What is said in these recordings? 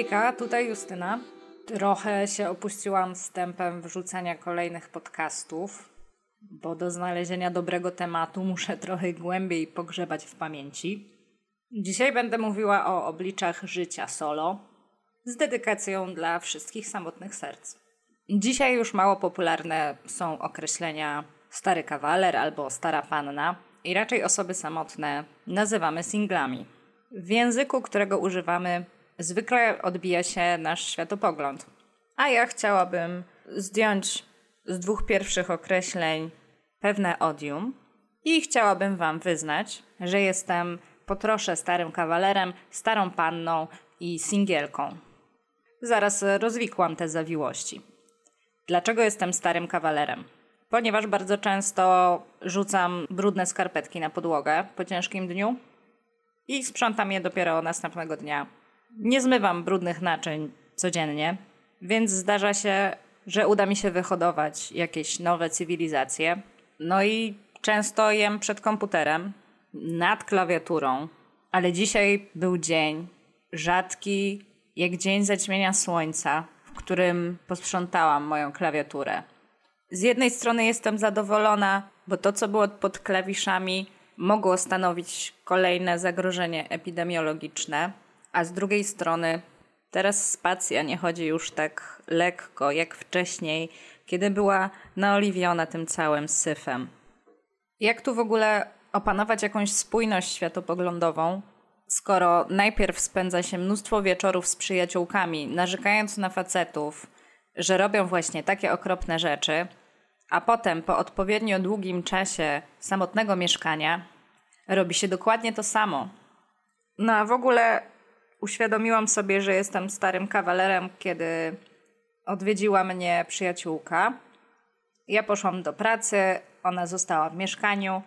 Hejka, tutaj Justyna. Trochę się opuściłam wstępem wrzucania kolejnych podcastów, bo do znalezienia dobrego tematu muszę trochę głębiej pogrzebać w pamięci. Dzisiaj będę mówiła o obliczach życia solo z dedykacją dla wszystkich samotnych serc. Dzisiaj już mało popularne są określenia stary kawaler albo stara panna i raczej osoby samotne nazywamy singlami. W języku, którego używamy, zwykle odbija się nasz światopogląd. A ja chciałabym zdjąć z dwóch pierwszych określeń pewne odium i chciałabym Wam wyznać, że jestem po trosze starym kawalerem, starą panną i singielką. Zaraz rozwikłam te zawiłości. Dlaczego jestem starym kawalerem? Ponieważ bardzo często rzucam brudne skarpetki na podłogę po ciężkim dniu i sprzątam je dopiero następnego dnia. Nie zmywam brudnych naczyń codziennie, więc zdarza się, że uda mi się wyhodować jakieś nowe cywilizacje. No i często jem przed komputerem, nad klawiaturą, ale dzisiaj był dzień rzadki, jak dzień zaćmienia słońca, w którym posprzątałam moją klawiaturę. Z jednej strony jestem zadowolona, bo to, co było pod klawiszami, mogło stanowić kolejne zagrożenie epidemiologiczne, a z drugiej strony teraz spacja nie chodzi już tak lekko jak wcześniej, kiedy była naoliwiona tym całym syfem. Jak tu w ogóle opanować jakąś spójność światopoglądową, skoro najpierw spędza się mnóstwo wieczorów z przyjaciółkami, narzekając na facetów, że robią właśnie takie okropne rzeczy, a potem po odpowiednio długim czasie samotnego mieszkania robi się dokładnie to samo. No a w ogóle uświadomiłam sobie, że jestem starym kawalerem, kiedy odwiedziła mnie przyjaciółka. Ja poszłam do pracy, ona została w mieszkaniu.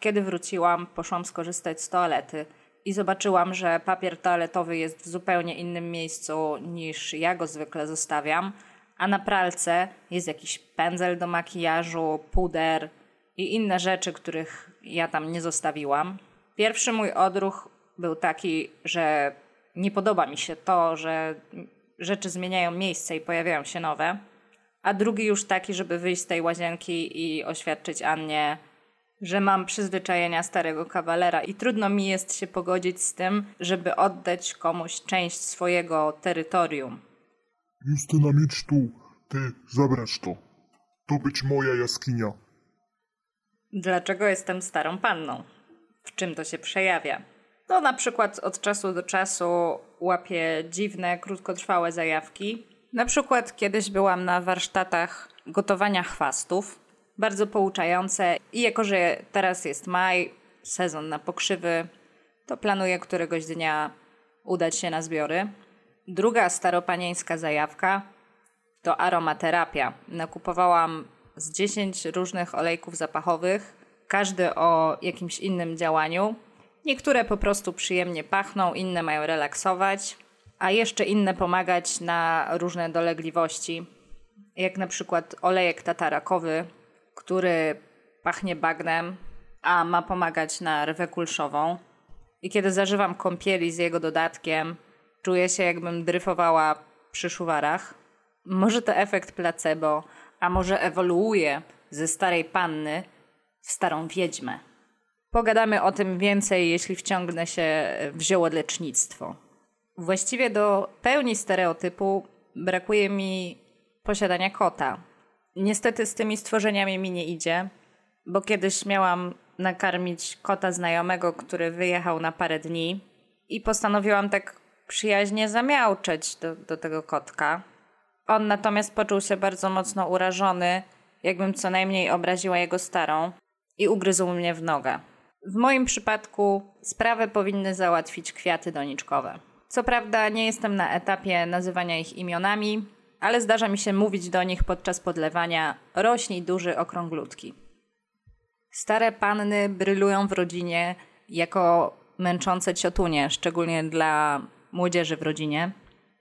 Kiedy wróciłam, poszłam skorzystać z toalety i zobaczyłam, że papier toaletowy jest w zupełnie innym miejscu niż ja go zwykle zostawiam, a na pralce jest jakiś pędzel do makijażu, puder i inne rzeczy, których ja tam nie zostawiłam. Pierwszy mój odruch był taki, że nie podoba mi się to, że rzeczy zmieniają miejsce i pojawiają się nowe. A drugi już taki, żeby wyjść z tej łazienki i oświadczyć Annie, że mam przyzwyczajenia starego kawalera i trudno mi jest się pogodzić z tym, żeby oddać komuś część swojego terytorium. Justyna, mieć tu, ty zabrać to. To być moja jaskinia. Dlaczego jestem starą panną? W czym to się przejawia? No na przykład od czasu do czasu łapię dziwne, krótkotrwałe zajawki. Na przykład kiedyś byłam na warsztatach gotowania chwastów, bardzo pouczające i jako, że teraz jest maj, sezon na pokrzywy, to planuję któregoś dnia udać się na zbiory. Druga staropanieńska zajawka to aromaterapia. Nakupowałam z 10 różnych olejków zapachowych, każdy o jakimś innym działaniu. Niektóre po prostu przyjemnie pachną, inne mają relaksować, a jeszcze inne pomagać na różne dolegliwości, jak na przykład olejek tatarakowy, który pachnie bagnem, a ma pomagać na rwę kulszową. I kiedy zażywam kąpieli z jego dodatkiem, czuję się jakbym dryfowała przy szuwarach. Może to efekt placebo, a może ewoluuje ze starej panny w starą wiedźmę. Pogadamy o tym więcej, jeśli wciągnę się w ziołodlecznictwo. Właściwie do pełni stereotypu brakuje mi posiadania kota. Niestety z tymi stworzeniami mi nie idzie, bo kiedyś miałam nakarmić kota znajomego, który wyjechał na parę dni i postanowiłam tak przyjaźnie zamiałczeć do, do tego kotka. On natomiast poczuł się bardzo mocno urażony, jakbym co najmniej obraziła jego starą i ugryzł mnie w nogę. W moim przypadku sprawę powinny załatwić kwiaty doniczkowe. Co prawda nie jestem na etapie nazywania ich imionami, ale zdarza mi się mówić do nich podczas podlewania rośnij duży okrąglutki. Stare panny brylują w rodzinie jako męczące ciotunie, szczególnie dla młodzieży w rodzinie.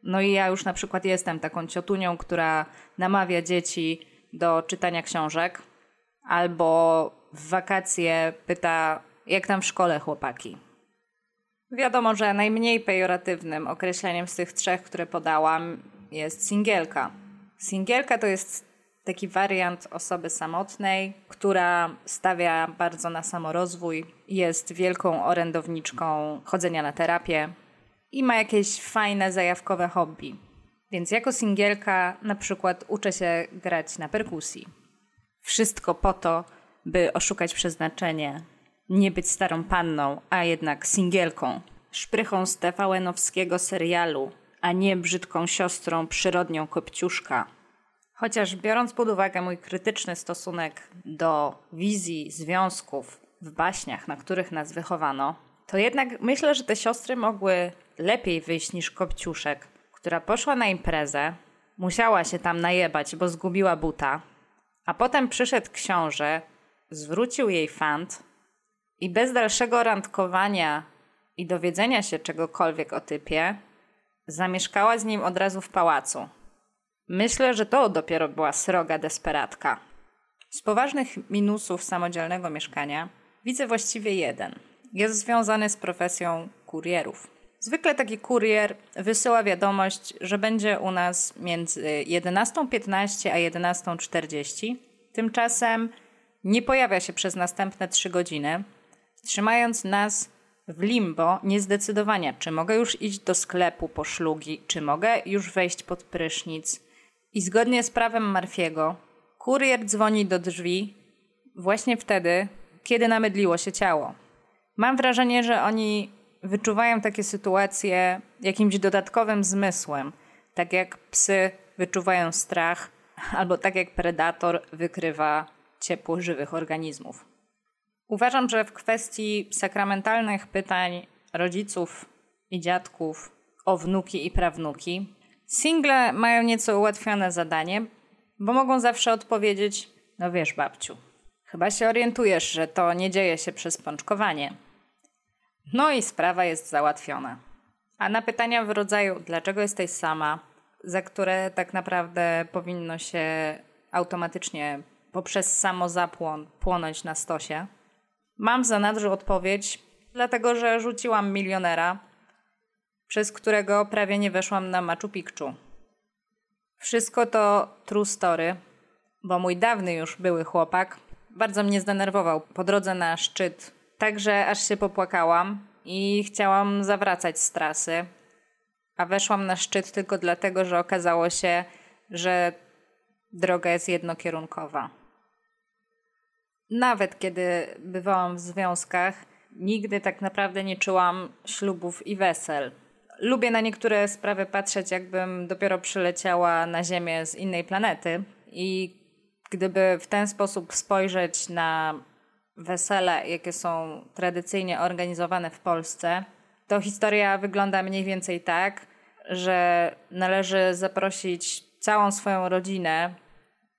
No i ja już na przykład jestem taką ciotunią, która namawia dzieci do czytania książek albo w wakacje pyta, jak tam w szkole chłopaki. Wiadomo, że najmniej pejoratywnym określeniem z tych trzech, które podałam, jest singielka. Singielka to jest taki wariant osoby samotnej, która stawia bardzo na samorozwój, jest wielką orędowniczką chodzenia na terapię i ma jakieś fajne, zajawkowe hobby. Więc jako singielka na przykład uczę się grać na perkusji. Wszystko po to, by oszukać przeznaczenie, nie być starą panną, a jednak singielką, szprychą z TVN-owskiego serialu, a nie brzydką siostrą przyrodnią Kopciuszka. Chociaż biorąc pod uwagę mój krytyczny stosunek do wizji związków w baśniach, na których nas wychowano, to jednak myślę, że te siostry mogły lepiej wyjść niż Kopciuszek, która poszła na imprezę, musiała się tam najebać, bo zgubiła buta, a potem przyszedł książę, zwrócił jej fant i bez dalszego randkowania i dowiedzenia się czegokolwiek o typie, zamieszkała z nim od razu w pałacu. Myślę, że to dopiero była sroga desperatka. Z poważnych minusów samodzielnego mieszkania widzę właściwie jeden. Jest związany z profesją kurierów. Zwykle taki kurier wysyła wiadomość, że będzie u nas między 11.15 a 11.40. Tymczasem nie pojawia się przez następne 3 godziny, trzymając nas w limbo niezdecydowania, czy mogę już iść do sklepu po szlugi, czy mogę już wejść pod prysznic. I zgodnie z prawem Marfiego, kurier dzwoni do drzwi właśnie wtedy, kiedy namydliło się ciało. Mam wrażenie, że oni wyczuwają takie sytuacje jakimś dodatkowym zmysłem, tak jak psy wyczuwają strach, albo tak jak predator wykrywa ciepło żywych organizmów. Uważam, że w kwestii sakramentalnych pytań rodziców i dziadków o wnuki i prawnuki, single mają nieco ułatwione zadanie, bo mogą zawsze odpowiedzieć: No wiesz, babciu, chyba się orientujesz, że to nie dzieje się przez pączkowanie. No i sprawa jest załatwiona. A na pytania w rodzaju: Dlaczego jesteś sama? za które tak naprawdę powinno się automatycznie poprzez samozapłon płonąć na stosie Mam w zanadrzu odpowiedź, dlatego że rzuciłam milionera, przez którego prawie nie weszłam na Machu Picchu. Wszystko to true story, bo mój dawny już były chłopak bardzo mnie zdenerwował po drodze na szczyt, także aż się popłakałam i chciałam zawracać z trasy. A weszłam na szczyt tylko dlatego, że okazało się, że droga jest jednokierunkowa. Nawet kiedy bywałam w związkach, nigdy tak naprawdę nie czułam ślubów i wesel. Lubię na niektóre sprawy patrzeć, jakbym dopiero przyleciała na Ziemię z innej planety. I gdyby w ten sposób spojrzeć na wesele, jakie są tradycyjnie organizowane w Polsce, to historia wygląda mniej więcej tak, że należy zaprosić całą swoją rodzinę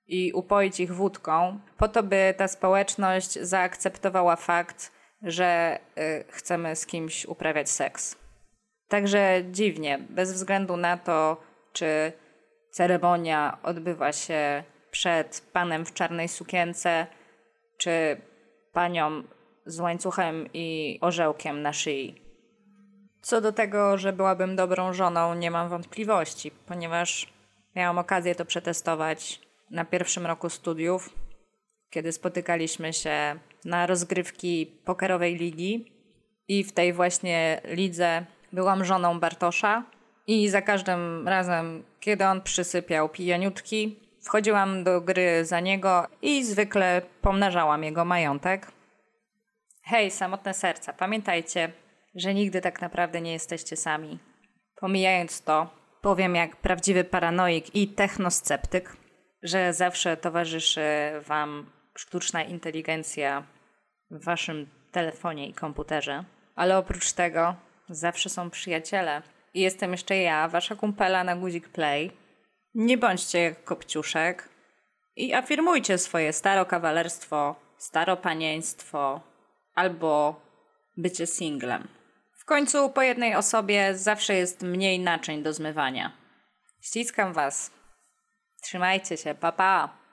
i upoić ich wódką, po to, by ta społeczność zaakceptowała fakt, że y, chcemy z kimś uprawiać seks. Także dziwnie, bez względu na to, czy ceremonia odbywa się przed panem w czarnej sukience, czy panią z łańcuchem i orzełkiem na szyi. Co do tego, że byłabym dobrą żoną, nie mam wątpliwości, ponieważ miałam okazję to przetestować na pierwszym roku studiów, kiedy spotykaliśmy się na rozgrywki pokerowej ligi i w tej właśnie lidze byłam żoną Bartosza i za każdym razem, kiedy on przysypiał pijaniutki, wchodziłam do gry za niego i zwykle pomnażałam jego majątek. Hej, samotne serca, pamiętajcie, że nigdy tak naprawdę nie jesteście sami. Pomijając to, powiem jak prawdziwy paranoik i technosceptyk, że zawsze towarzyszy Wam sztuczna inteligencja w Waszym telefonie i komputerze. Ale oprócz tego zawsze są przyjaciele. I jestem jeszcze ja, Wasza kumpela na guzik play. Nie bądźcie jak kopciuszek i afirmujcie swoje starokawalerstwo, staropanieństwo albo bycie singlem. W końcu po jednej osobie zawsze jest mniej naczyń do zmywania. Ściskam Was. Trzymajcie się, pa pa!